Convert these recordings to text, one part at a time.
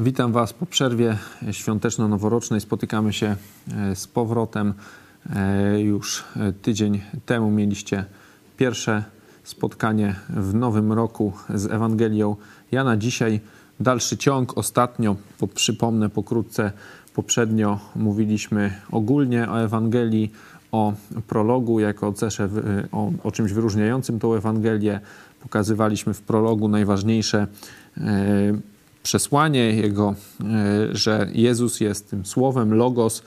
Witam Was po przerwie świąteczno-noworocznej. Spotykamy się e, z powrotem. E, już e, tydzień temu mieliście pierwsze spotkanie w nowym roku z Ewangelią Jana. Dzisiaj dalszy ciąg. Ostatnio, po, przypomnę pokrótce, poprzednio mówiliśmy ogólnie o Ewangelii, o prologu jako o cesze, o, o czymś wyróżniającym tą Ewangelię. Pokazywaliśmy w prologu najważniejsze przesłanie Jego, e, że Jezus jest tym słowem, logos.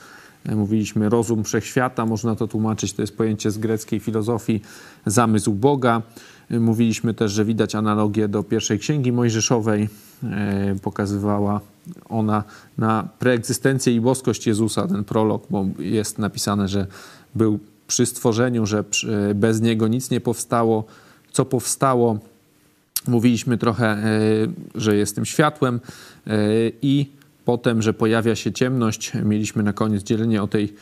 E, mówiliśmy rozum wszechświata, można to tłumaczyć, to jest pojęcie z greckiej filozofii, zamysł Boga. E, mówiliśmy też, że widać analogię do pierwszej księgi mojżeszowej. Pokazywała ona na preegzystencję i boskość Jezusa, ten prolog, bo jest napisane, że był przy stworzeniu, że bez niego nic nie powstało. Co powstało, Mówiliśmy trochę, e, że jestem światłem e, i potem, że pojawia się ciemność. Mieliśmy na koniec dzielenie o tej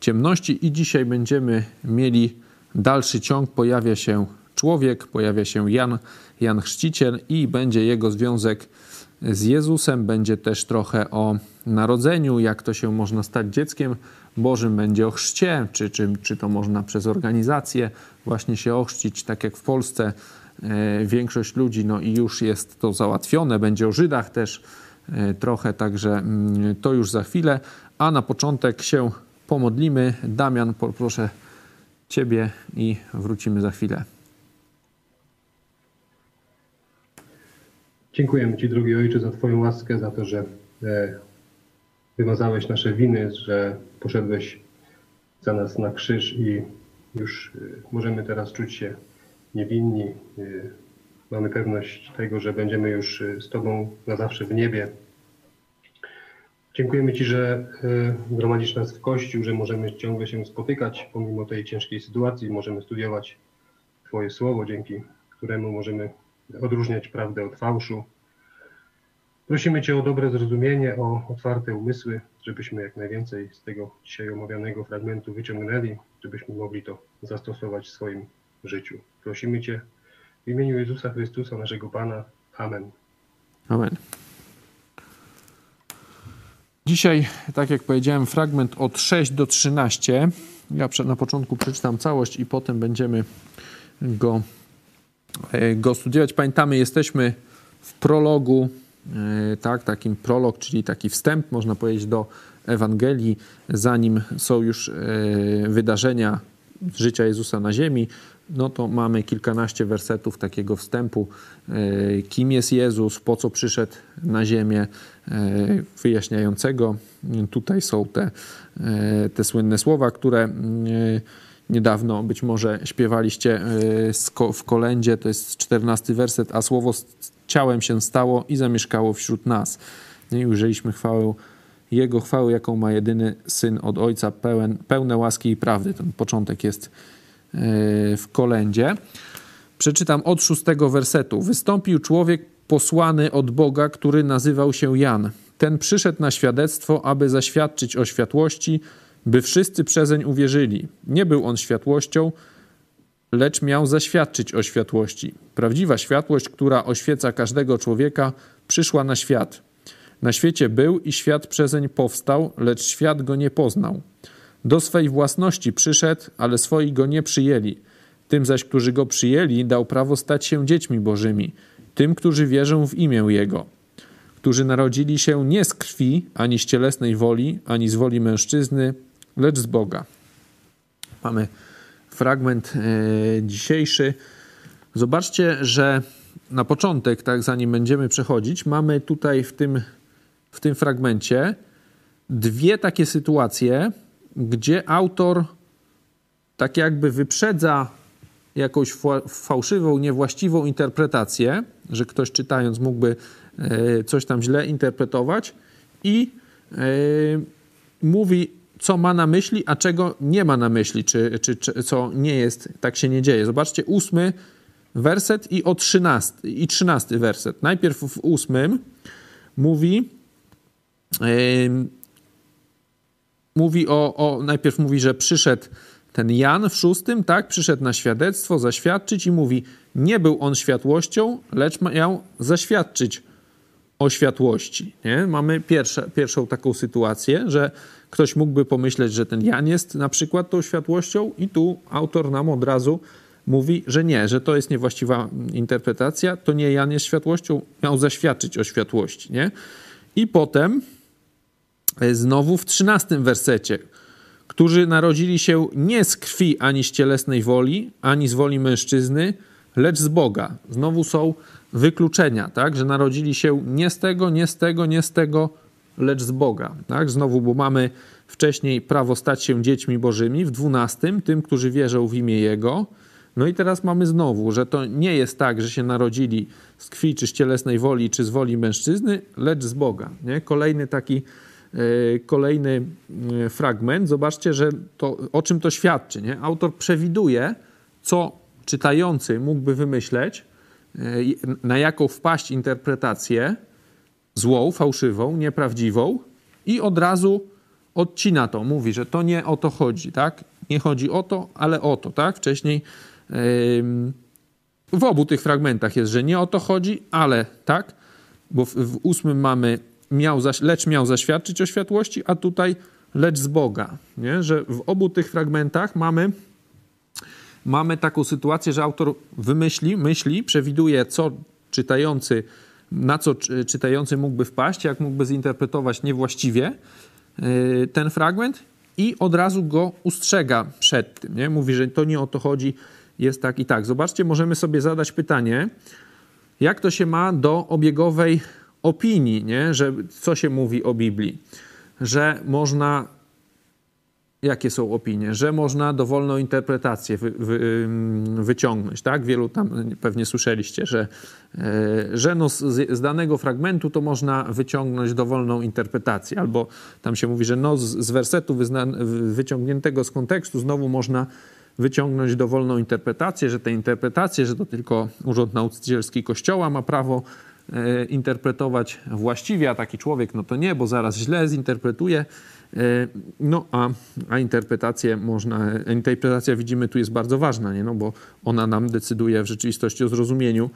ciemności i dzisiaj będziemy mieli dalszy ciąg. Pojawia się człowiek, pojawia się Jan, Jan Chrzciciel i będzie jego związek z Jezusem. Będzie też trochę o narodzeniu, jak to się można stać dzieckiem Bożym, będzie o chrzcie, czy, czy, czy to można przez organizację właśnie się ochrzcić, tak jak w Polsce większość ludzi, no i już jest to załatwione, będzie o Żydach też e, trochę, także mm, to już za chwilę. A na początek się pomodlimy. Damian, poproszę Ciebie i wrócimy za chwilę. Dziękujemy Ci, drogi Ojcze, za Twoją łaskę, za to, że e, wymazałeś nasze winy, że poszedłeś za nas na krzyż i już możemy teraz czuć się niewinni. Y, mamy pewność tego, że będziemy już y, z Tobą na zawsze w niebie. Dziękujemy Ci, że y, gromadzisz nas w Kościół, że możemy ciągle się spotykać pomimo tej ciężkiej sytuacji. Możemy studiować Twoje Słowo, dzięki któremu możemy odróżniać prawdę od fałszu. Prosimy Cię o dobre zrozumienie, o otwarte umysły, żebyśmy jak najwięcej z tego dzisiaj omawianego fragmentu wyciągnęli, żebyśmy mogli to zastosować w swoim życiu. Prosimy Cię w imieniu Jezusa Chrystusa, naszego Pana. Amen. Amen. Dzisiaj, tak jak powiedziałem, fragment od 6 do 13. Ja na początku przeczytam całość i potem będziemy go, e, go studiować. Pamiętamy, jesteśmy w prologu, e, tak, takim prolog, czyli taki wstęp, można powiedzieć, do Ewangelii, zanim są już e, wydarzenia życia Jezusa na ziemi, no to mamy kilkanaście wersetów takiego wstępu, e, kim jest Jezus, po co przyszedł na ziemię, e, wyjaśniającego. Tutaj są te, e, te słynne słowa, które niedawno być może śpiewaliście w kolędzie, to jest czternasty werset, a słowo z ciałem się stało i zamieszkało wśród nas. I ujrzeliśmy chwałę Jego chwały, jaką ma jedyny Syn od Ojca, pełen, pełne łaski i prawdy. Ten początek jest w kolędzie. Przeczytam od szóstego wersetu. Wystąpił człowiek posłany od Boga, który nazywał się Jan. Ten przyszedł na świadectwo, aby zaświadczyć o światłości, by wszyscy przezeń uwierzyli. Nie był on światłością, lecz miał zaświadczyć o światłości. Prawdziwa światłość, która oświeca każdego człowieka, przyszła na świat. Na świecie był i świat przezeń powstał, lecz świat go nie poznał. Do swej własności przyszedł, ale swoi go nie przyjęli. Tym zaś, którzy go przyjęli, dał prawo stać się dziećmi bożymi, tym, którzy wierzą w imię Jego, którzy narodzili się nie z krwi, ani z cielesnej woli, ani z woli mężczyzny, lecz z Boga. Mamy fragment e, dzisiejszy. Zobaczcie, że na początek, tak zanim będziemy przechodzić, mamy tutaj w tym, w tym fragmencie dwie takie sytuacje, gdzie autor tak jakby wyprzedza jakąś fałszywą, niewłaściwą interpretację, że ktoś czytając mógłby e, coś tam źle interpretować i e, mówi, co ma na myśli, a czego nie ma na myśli, czy, czy, czy co nie jest, tak się nie dzieje. Zobaczcie, ósmy werset i o trzynasty, i trzynasty werset. Najpierw w ósmym mówi, mówi o, o, najpierw mówi, że przyszedł ten Jan w szóstym, tak, przyszedł na świadectwo, zaświadczyć i mówi, nie był on światłością, lecz miał zaświadczyć o światłości. Nie? Mamy pierwsze, pierwszą taką sytuację, że ktoś mógłby pomyśleć, że ten Jan jest na przykład tą światłością, i tu autor nam od razu mówi, że nie, że to jest niewłaściwa interpretacja, to nie Jan jest światłością, miał zaświadczyć o światłości. Nie? I potem znowu w trzynastym wersecie, którzy narodzili się nie z krwi ani z cielesnej woli, ani z woli mężczyzny, lecz z Boga. Znowu są wykluczenia, tak? że narodzili się nie z tego, nie z tego, nie z tego, lecz z Boga. Tak? Znowu, bo mamy wcześniej prawo stać się dziećmi bożymi, w dwunastym, tym, którzy wierzą w imię Jego. No i teraz mamy znowu, że to nie jest tak, że się narodzili z krwi, czy z cielesnej woli, czy z woli mężczyzny, lecz z Boga. Nie? Kolejny taki e, kolejny e, fragment. Zobaczcie, że to, o czym to świadczy. Nie? Autor przewiduje, co czytający mógłby wymyśleć, e, na jaką wpaść interpretację złą, fałszywą, nieprawdziwą i od razu odcina to, mówi, że to nie o to chodzi, tak? Nie chodzi o to, ale o to, tak? Wcześniej w obu tych fragmentach jest, że nie o to chodzi, ale tak? Bo w, w ósmym mamy miał, lecz miał zaświadczyć o światłości, a tutaj lecz z Boga, nie? Że w obu tych fragmentach mamy mamy taką sytuację, że autor wymyśli, myśli, przewiduje, co czytający, na co czytający mógłby wpaść, jak mógłby zinterpretować niewłaściwie yy, ten fragment i od razu go ustrzega przed tym. Nie? Mówi, że to nie o to chodzi, jest tak i tak. Zobaczcie, możemy sobie zadać pytanie, jak to się ma do obiegowej opinii, nie? że co się mówi o Biblii, że można jakie są opinie, że można dowolną interpretację wy, wy, wyciągnąć, tak? Wielu tam pewnie słyszeliście, że, e, że no z, z, danego fragmentu to można wyciągnąć dowolną interpretację, albo tam się mówi, że no z, z wersetu wyzna, wyciągniętego z kontekstu znowu można wyciągnąć dowolną interpretację, że te interpretacje, że to tylko Urząd Nauczycielski Kościoła ma prawo interpretować właściwie, a taki człowiek no to nie, bo zaraz źle zinterpretuje E, no a, a interpretację można, interpretacja widzimy tu jest bardzo ważna, nie? No, bo ona nam decyduje w rzeczywistości o zrozumieniu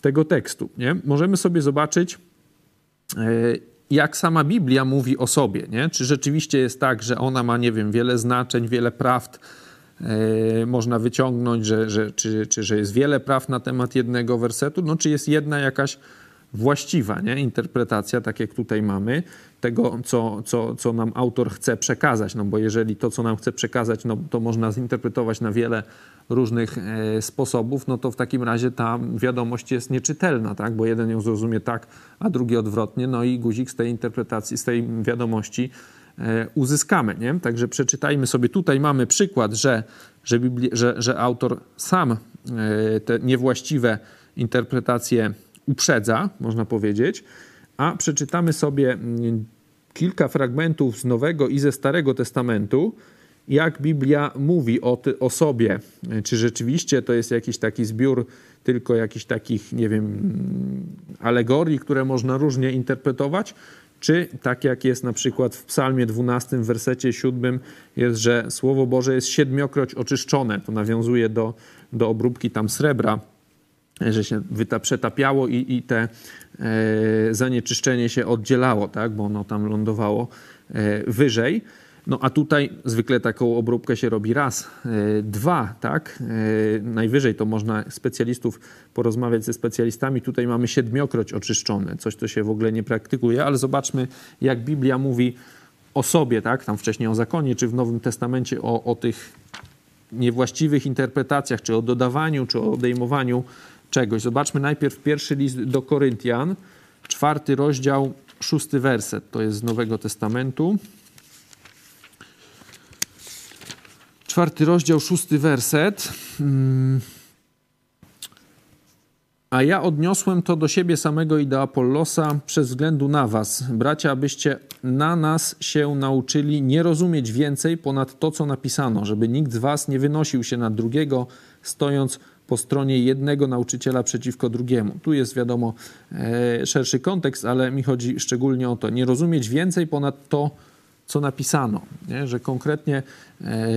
tego tekstu. Nie? Możemy sobie zobaczyć, e, jak sama Biblia mówi o sobie. Nie? Czy rzeczywiście jest tak, że ona ma, nie wiem, wiele znaczeń, wiele prawd, e, można wyciągnąć, że, że, czy, czy że jest wiele praw na temat jednego wersetu, no czy jest jedna jakaś właściwa nie? interpretacja, tak jak tutaj mamy, tego, co, co, co nam autor chce przekazać. No bo jeżeli to, co nam chce przekazać, no, to można zinterpretować na wiele różnych e, sposobów, no to w takim razie ta wiadomość jest nieczytelna, tak? bo jeden ją zrozumie tak, a drugi odwrotnie, no i guzik z tej interpretacji, z tej wiadomości e, uzyskamy. Nie? Także przeczytajmy sobie. Tutaj mamy przykład, że, że, Bibli- że, że autor sam e, te niewłaściwe interpretacje uprzedza, można powiedzieć, a przeczytamy sobie mm, kilka fragmentów z Nowego i ze Starego Testamentu, jak Biblia mówi o, ty, o sobie. Czy rzeczywiście to jest jakiś taki zbiór tylko jakichś takich, nie wiem, mm, alegorii, które można różnie interpretować, czy tak jak jest na przykład w Psalmie 12, w wersecie 7, jest, że Słowo Boże jest siedmiokroć oczyszczone. To nawiązuje do, do obróbki tam srebra że się przetapiało i, i te e, zanieczyszczenie się oddzielało, tak, bo ono tam lądowało e, wyżej. No a tutaj zwykle taką obróbkę się robi raz, e, dwa, tak? E, najwyżej to można specjalistów porozmawiać ze specjalistami. Tutaj mamy siedmiokroć oczyszczone, coś to się w ogóle nie praktykuje, ale zobaczmy jak Biblia mówi o sobie, tak? Tam wcześniej o zakonie, czy w Nowym Testamencie o, o tych niewłaściwych interpretacjach, czy o dodawaniu, czy o odejmowaniu czegoś. Zobaczmy najpierw pierwszy list do Koryntian, czwarty rozdział, szósty werset. To jest z Nowego Testamentu. Czwarty rozdział, szósty werset. Hmm. A ja odniosłem to do siebie samego i do Apollosa przez względu na was, bracia, abyście na nas się nauczyli nie rozumieć więcej ponad to, co napisano, żeby nikt z was nie wynosił się nad drugiego, stojąc po stronie jednego nauczyciela przeciwko drugiemu. Tu jest wiadomo e, szerszy kontekst, ale mi chodzi szczególnie o to, nie rozumieć więcej ponad to, co napisano, nie? że konkretnie e,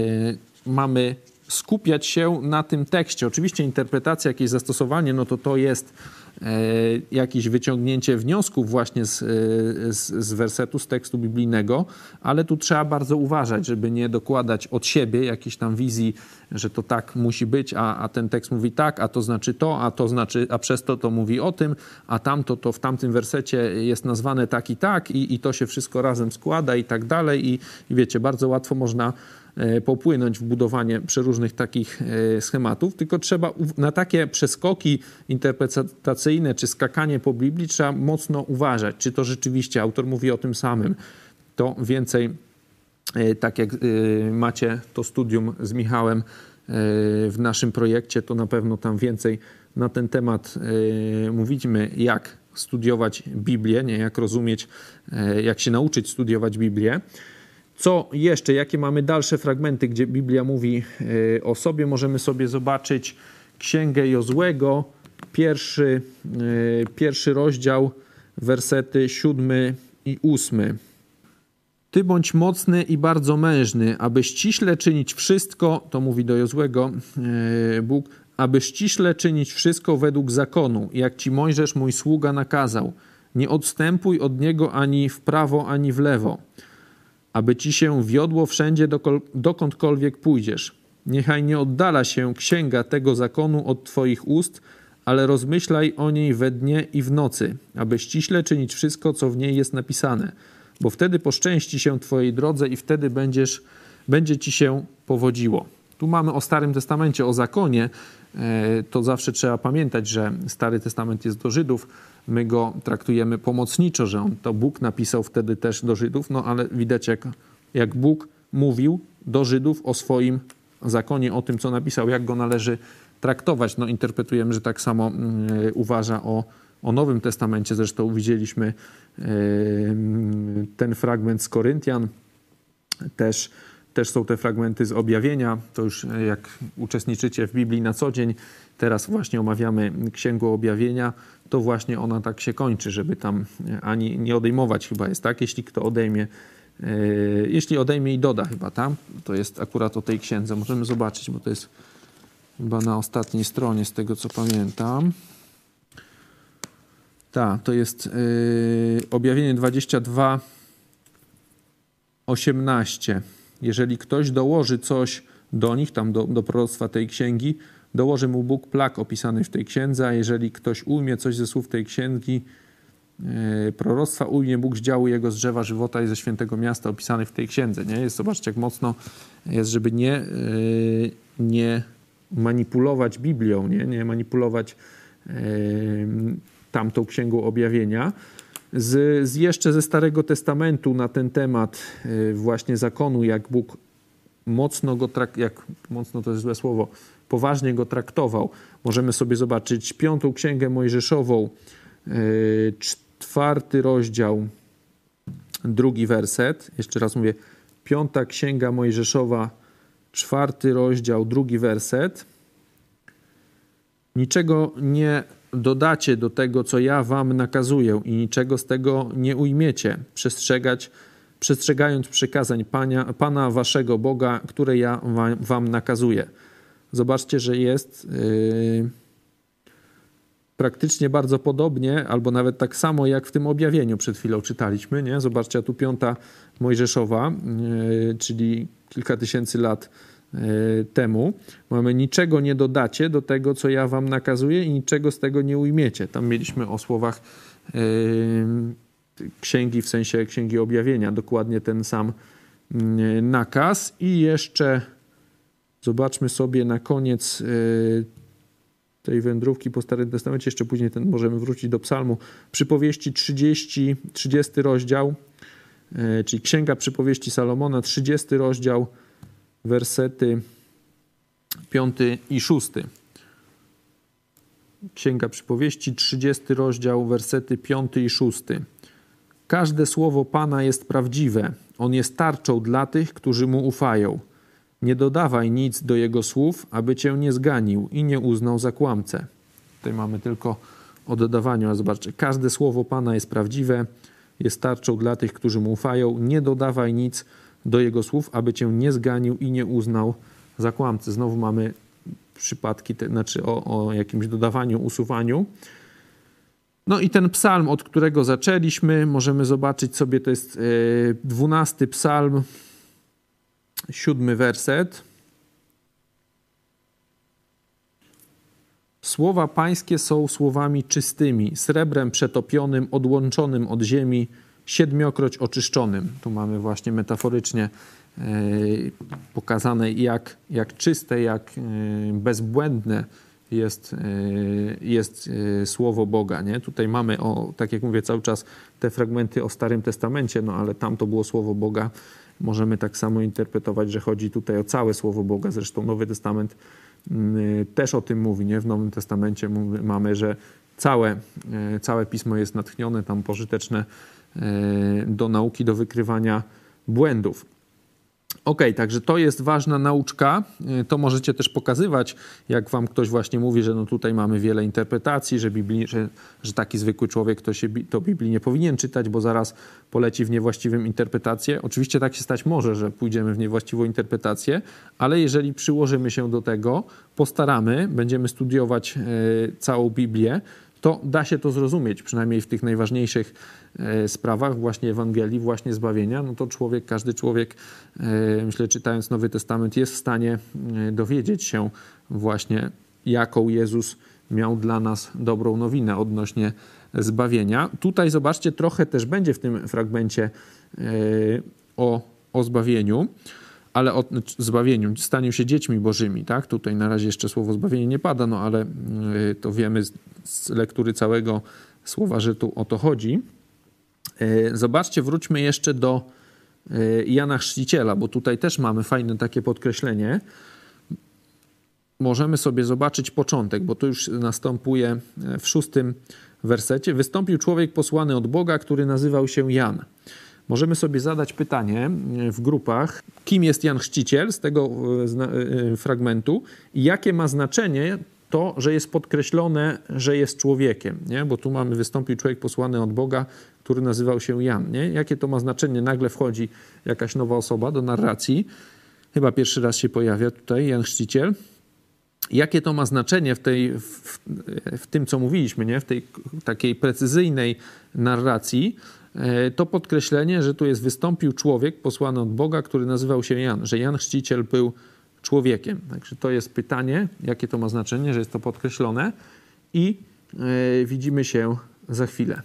mamy skupiać się na tym tekście. Oczywiście interpretacja, jakieś zastosowanie, no to to jest jakieś wyciągnięcie wniosków właśnie z, z, z wersetu, z tekstu biblijnego, ale tu trzeba bardzo uważać, żeby nie dokładać od siebie jakiejś tam wizji, że to tak musi być, a, a ten tekst mówi tak, a to znaczy to, a to znaczy, a przez to to mówi o tym, a tamto to w tamtym wersecie jest nazwane tak i tak i, i to się wszystko razem składa i tak dalej i, i wiecie, bardzo łatwo można e, popłynąć w budowanie przeróżnych takich e, schematów, tylko trzeba na takie przeskoki interpretacyjne czy skakanie po Biblii trzeba mocno uważać, czy to rzeczywiście autor mówi o tym samym. To więcej, e, tak jak macie to studium z Michałem w naszym projekcie, to na pewno tam więcej na ten temat mówimy, jak studiować Biblię, nie jak rozumieć, jak się nauczyć studiować Biblię. Co jeszcze? Jakie mamy dalsze fragmenty, gdzie Biblia mówi e, o sobie? Możemy sobie zobaczyć Księgę Jozłego, pierwszy, e, pierwszy rozdział, wersety siódmy i ósmy. Ty bądź mocny i bardzo mężny, aby ściśle czynić wszystko, to mówi do Jozłego e, Bóg, aby ściśle czynić wszystko według zakonu, jak ci Mojżesz mój sługa nakazał. Nie odstępuj od niego ani w prawo, ani w lewo aby ci się wiodło wszędzie, dokądkolwiek pójdziesz. Niechaj nie oddala się księga tego zakonu od Twoich ust, ale rozmyślaj o niej we dnie i w nocy, aby ściśle czynić wszystko, co w niej jest napisane, bo wtedy poszczęści się Twojej drodze i wtedy będziesz, będzie Ci się powodziło. Tu mamy o Starym Testamencie, o zakonie. E, to zawsze trzeba pamiętać, że Stary Testament jest do Żydów, my go traktujemy pomocniczo, że on to Bóg napisał wtedy też do Żydów, no ale widać jak, jak Bóg mówił do Żydów o swoim zakonie, o tym, co napisał, jak go należy traktować. No interpretujemy, że tak samo y, uważa o, o Nowym Testamencie. Zresztą widzieliśmy y, ten fragment z Koryntian, też też są te fragmenty z objawienia. To już jak uczestniczycie w Biblii na co dzień, teraz właśnie omawiamy Księgę Objawienia, to właśnie ona tak się kończy, żeby tam ani nie odejmować chyba jest, tak? Jeśli kto odejmie, yy, jeśli odejmie i doda chyba tam, to jest akurat o tej księdze. Możemy zobaczyć, bo to jest chyba na ostatniej stronie z tego, co pamiętam. Tak, to jest yy, objawienie 22, 18. Jeżeli ktoś dołoży coś do nich, tam do, do proroctwa tej księgi, dołoży mu Bóg plak opisany w tej księdze, a jeżeli ktoś ujmie coś ze słów tej księgi, yy, proroctwa ujmie Bóg z działu jego z drzewa żywota i ze świętego miasta opisany w tej księdze. Nie? Jest, zobaczcie, jak mocno jest, żeby nie, yy, nie manipulować Biblią, nie, nie manipulować yy, tamtą księgą objawienia. Z, z, jeszcze ze Starego Testamentu na ten temat właśnie zakonu, jak Bóg mocno go, trak- jak mocno to jest złe słowo, poważnie go traktował. Możemy sobie zobaczyć piątą księgę Mojżeszową, e, czwarty rozdział, drugi werset. Jeszcze raz mówię, piąta księga Mojżeszowa, czwarty rozdział, drugi werset. Niczego nie dodacie do tego, co ja wam nakazuję i niczego z tego nie ujmiecie. Przestrzegać przestrzegając przykazań Pana, Pana waszego Boga, które ja wam, wam nakazuję. Zobaczcie, że jest yy, praktycznie bardzo podobnie, albo nawet tak samo jak w tym objawieniu przed chwilą czytaliśmy. Nie? Zobaczcie, tu piąta Mojżeszowa, yy, czyli kilka tysięcy lat temu. Mamy niczego nie dodacie do tego, co ja wam nakazuję i niczego z tego nie ujmiecie. Tam mieliśmy o słowach yy, księgi, w sensie księgi objawienia, dokładnie ten sam mm, nakaz. I jeszcze zobaczmy sobie na koniec y, tej wędrówki po Starym Testamencie, jeszcze później ten możemy wrócić do psalmu, przypowieści 30, 30 rozdział, czyli Księga Przypowieści Salomona, 30 rozdział, wersety 5 i 6. Księga Przypowieści, 30 rozdział, wersety 5 i 6. Każde słowo Pana jest prawdziwe. On jest tarczą dla tych, którzy mu ufają. Nie dodawaj nic do jego słów, aby cię nie zganił i nie uznał za kłamcę. Tutaj mamy tylko o dodawaniu, a zobaczcie, każde słowo Pana jest prawdziwe, jest tarczą dla tych, którzy mu ufają. Nie dodawaj nic do jego słów, aby cię nie zganił i nie uznał za kłamcę. Znowu mamy przypadki, te, znaczy o, o jakimś dodawaniu, usuwaniu. No i ten psalm, od którego zaczęliśmy, możemy zobaczyć sobie, to jest e, dwunasty psalm, siódmy werset. Słowa pańskie są słowami czystymi, srebrem przetopionym, odłączonym od ziemi, siedmiokroć oczyszczonym. Tu mamy właśnie metaforycznie e, pokazane, jak, jak czyste, jak e, bezbłędne jest, e, jest słowo Boga. Nie? Tutaj mamy, o, tak jak mówię, cały czas te fragmenty o Starym Testamencie, no ale tam to było słowo Boga. Możemy tak samo interpretować, że chodzi tutaj o całe słowo Boga. Zresztą Nowy Testament też o tym mówi. Nie? W Nowym Testamencie mamy, że całe, całe pismo jest natchnione, tam pożyteczne do nauki, do wykrywania błędów. Ok, także to jest ważna nauczka. E, to możecie też pokazywać, jak wam ktoś właśnie mówi, że no tutaj mamy wiele interpretacji, że, Biblii, że, że taki zwykły człowiek to, się, to Biblii nie powinien czytać, bo zaraz poleci w niewłaściwą interpretację. Oczywiście tak się stać może, że pójdziemy w niewłaściwą interpretację, ale jeżeli przyłożymy się do tego, postaramy, będziemy studiować e, całą Biblię, to da się to zrozumieć, przynajmniej w tych najważniejszych e, sprawach właśnie Ewangelii, właśnie zbawienia, no to człowiek, każdy człowiek, e, myślę, czytając Nowy Testament, jest w stanie e, dowiedzieć się właśnie, jaką Jezus miał dla nas dobrą nowinę odnośnie zbawienia. Tutaj zobaczcie, trochę też będzie w tym fragmencie o, o zbawieniu ale o zbawieniu, staniu się dziećmi bożymi, tak? Tutaj na razie jeszcze słowo zbawienie nie pada, no ale y, to wiemy z, lektury całego słowa, że tu o to chodzi. Y, zobaczcie, wróćmy jeszcze do y, Jana Chrzciciela, bo tutaj też mamy fajne takie podkreślenie. Możemy sobie zobaczyć początek, bo to już następuje w szóstym wersecie. Wystąpił człowiek posłany od Boga, który nazywał się Jan. Możemy sobie zadać pytanie e, w grupach, kim jest Jan Chrzciciel z tego e, e, fragmentu i jakie ma znaczenie to, że jest podkreślone, że jest człowiekiem, nie? bo tu mamy wystąpił człowiek posłany od Boga, który nazywał się Jan. Nie? Jakie to ma znaczenie? Nagle wchodzi jakaś nowa osoba do narracji, chyba pierwszy raz się pojawia tutaj Jan Chrzciciel. Jakie to ma znaczenie w, tej, w, w tym, co mówiliśmy, nie? w tej takiej precyzyjnej narracji, to podkreślenie, że tu jest wystąpił człowiek posłany od Boga, który nazywał się Jan, że Jan Chrzciciel był człowiekiem. Także to jest pytanie, jakie to ma znaczenie, że jest to podkreślone i e, widzimy się za chwilę.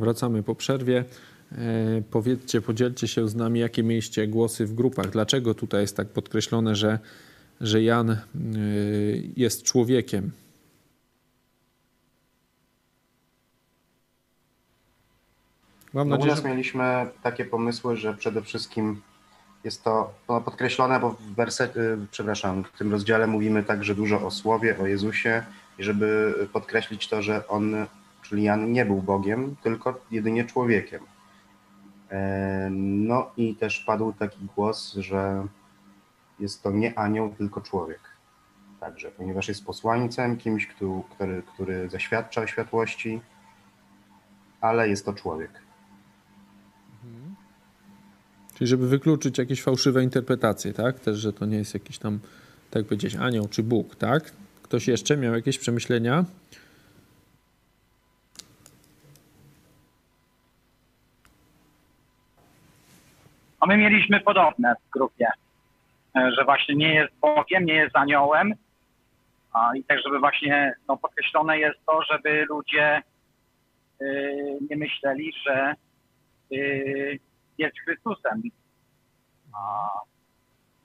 Wracamy po przerwie. E, powiedzcie, podzielcie się z nami, jakie mieliście głosy w grupach. Dlaczego tutaj jest tak podkreślone, że, że Jan e, jest człowiekiem? Mam no nadzieję, u nas mieliśmy takie pomysły, że przede wszystkim jest to podkreślone, bo w wersecie, przepraszam, w tym rozdziale mówimy także dużo o Słowie, o Jezusie i żeby podkreślić to, że On czyli Jan nie był Bogiem, tylko jedynie człowiekiem. E, no i też padł taki głos, że jest to nie anioł, tylko człowiek. Także, ponieważ jest posłańcem, kimś, który, który zaświadcza o światłości, ale jest to człowiek. Mhm. Czyli żeby wykluczyć jakieś fałszywe interpretacje, tak? Też, że to nie jest jakiś tam, tak powiedzieć, anioł czy Bóg, tak? Ktoś jeszcze miał jakieś przemyślenia? A my mieliśmy podobne w grupie, e, że właśnie nie jest Bogiem, nie jest aniołem. A, I tak, żeby właśnie no, podkreślone jest to, żeby ludzie y, nie myśleli, że y, jest Chrystusem. A,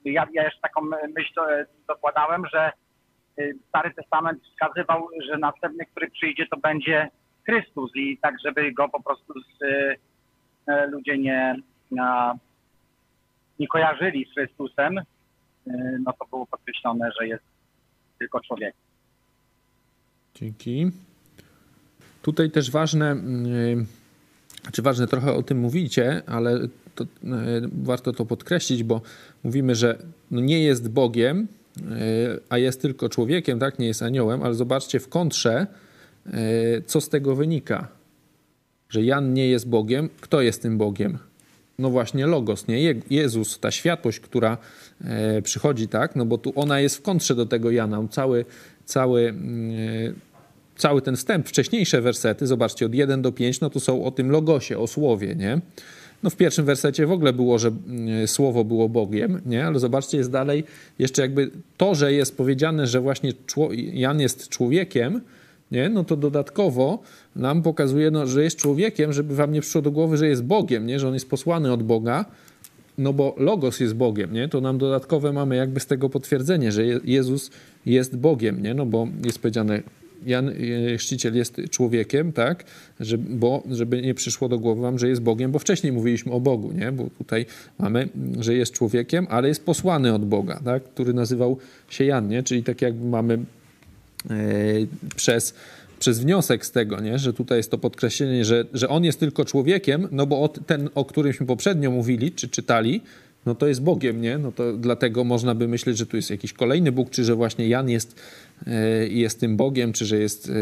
ja, ja jeszcze taką myśl dokładałem, że y, Stary Testament wskazywał, że następny, który przyjdzie, to będzie Chrystus i tak, żeby go po prostu z, ludzie nie, nie kojarzyli z Chrystusem, no to było podkreślone, że jest tylko człowiek. Dzięki. Tutaj też ważne, czy znaczy ważne trochę o tym mówicie, ale to, e, warto to podkreślić, bo mówimy, że no nie jest Bogiem, e, a jest tylko człowiekiem, tak? Nie jest aniołem, ale zobaczcie w kontrze, e, co z tego wynika. Że Jan nie jest Bogiem. Kto jest tym Bogiem? No właśnie Logos, nie? Jezus, ta światłość, która przychodzi, tak? No bo tu ona jest w kontrze do tego Jana. Cały, cały cały ten wstęp, wcześniejsze wersety, zobaczcie, od 1 do 5, no to są o tym logosie, o słowie, nie? No w pierwszym wersecie w ogóle było, że mm, słowo było Bogiem, nie? Ale zobaczcie, jest dalej jeszcze jakby to, że jest powiedziane, że właśnie Jan jest człowiekiem, nie? no to dodatkowo nam pokazuje, no, że jest człowiekiem, żeby wam nie przyszło do głowy, że jest Bogiem, nie? że on jest posłany od Boga, no bo Logos jest Bogiem, nie? to nam dodatkowe mamy jakby z tego potwierdzenie, że Jezus jest Bogiem, nie? no bo jest powiedziane, Jan e, Chrzciciel jest człowiekiem, tak, że, bo, żeby nie przyszło do głowy wam, że jest Bogiem, bo wcześniej mówiliśmy o Bogu, nie? bo tutaj mamy, że jest człowiekiem, ale jest posłany od Boga, tak, który nazywał się Jan, nie? czyli tak jakby mamy przez przez wniosek z tego, nie? że tutaj jest to podkreślenie, że, że on jest tylko człowiekiem, no bo ten, o którymśmy poprzednio mówili, czy czytali, no to jest Bogiem, nie? No to dlatego można by myśleć, że tu jest jakiś kolejny Bóg, czy że właśnie Jan jest, e, jest tym Bogiem, czy że jest e,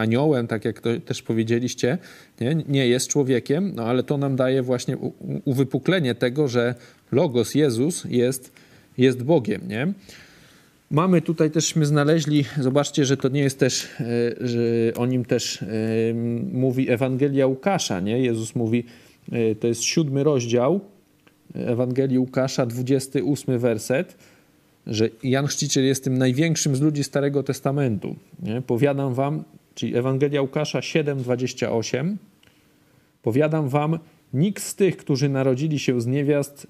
aniołem, tak jak to też powiedzieliście. Nie, nie jest człowiekiem, no ale to nam daje właśnie uwypuklenie tego, że Logos, Jezus jest, jest Bogiem, nie? Mamy tutaj teżśmy znaleźli, zobaczcie, że to nie jest też, e, że o nim też mówi Ewangelia Łukasza, nie? Jezus mówi, to jest siódmy rozdział, Ewangelii Łukasza, 28 werset, że Jan Chrzciciel jest tym największym z ludzi Starego Testamentu. Nie? Powiadam wam, czyli Ewangelia Łukasza 7:28. Powiadam wam, nikt z tych, którzy narodzili się z niewiast,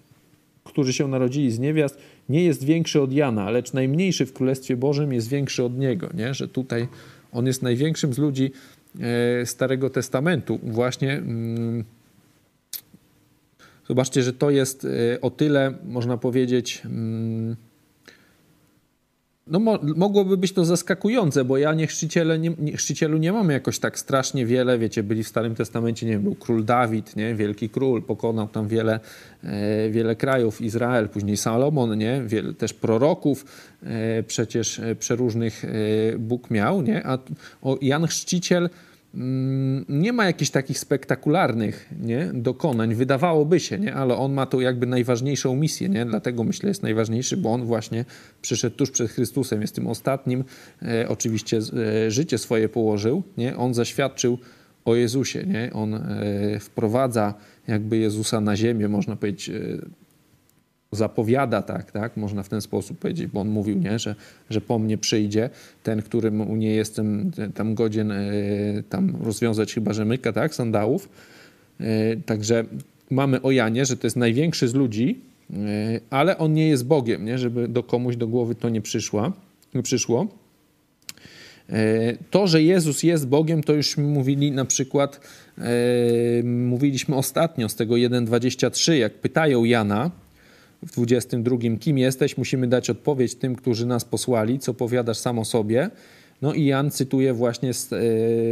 którzy się narodzili z niewiast, nie jest większy od Jana, lecz najmniejszy w Królestwie Bożym jest większy od niego. Nie? Że tutaj on jest największym z ludzi e, Starego Testamentu. Właśnie. Mm, Zobaczcie, że to jest y, o tyle, można powiedzieć, mm, no mo mogłoby być to zaskakujące, bo ja nie, nie, nie chrzcicielu nie mamy jakoś tak strasznie wiele, wiecie, byli w Starym Testamencie, nie wiem, był król Dawid, nie, wielki król, pokonał tam wiele, e, wiele krajów, Izrael, później Salomon, nie, też proroków e, przecież e, przeróżnych e, Bóg miał, nie, a o, Jan Chrzciciel nie ma jakichś takich spektakularnych nie, dokonań, wydawałoby się, nie, ale on ma tu jakby najważniejszą misję, nie, dlatego myślę jest najważniejszy, bo on właśnie przyszedł tuż przed Chrystusem, jest tym ostatnim, e, oczywiście e, życie swoje położył, nie, on zaświadczył o Jezusie, nie, on e, wprowadza jakby Jezusa na ziemię, można powiedzieć, e, zapowiada tak, tak, można w ten sposób powiedzieć, bo on mówił, nie, że, że po mnie przyjdzie ten, którym nie jestem tam godzien e, tam rozwiązać chyba rzemyka, tak, sandałów. E, także mamy o Janie, że to jest największy z ludzi, e, ale on nie jest Bogiem, nie, żeby do komuś do głowy to nie przyszła, przyszło. To, że Jezus jest Bogiem, to już mówili na przykład, mówiliśmy ostatnio z tego 1,23, jak pytają Jana, w 22. Kim jesteś? Musimy dać odpowiedź tym, którzy nas posłali, co powiadasz sam o sobie. No i Jan cytuje właśnie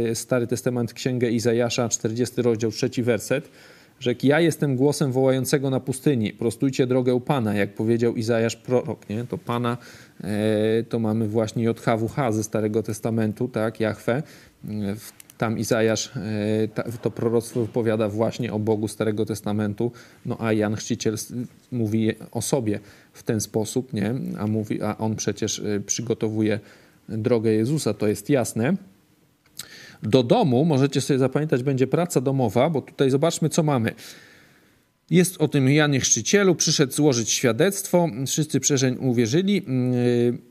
e, Stary Testament Księgę Izajasza, 40 rozdział, trzeci werset, że ja jestem głosem wołającego na pustyni, prostujcie drogę Pana, jak powiedział Izajasz prorok, nie? To Pana, e, to mamy właśnie JHWH ze Starego Testamentu, tak, Jahwe, w tam Izajasz e, to proroctwo wypowiada właśnie o Bogu Starego Testamentu, no a Jan Chrzciciel mówi o sobie w ten sposób, nie? A, mówi, a on przecież e, przygotowuje drogę Jezusa, to jest jasne. Do domu, możecie sobie zapamiętać, będzie praca domowa, bo tutaj zobaczmy, co mamy. Jest o tym Janie Chrzcicielu, przyszedł złożyć świadectwo, wszyscy przeszeń uwierzyli. Yy,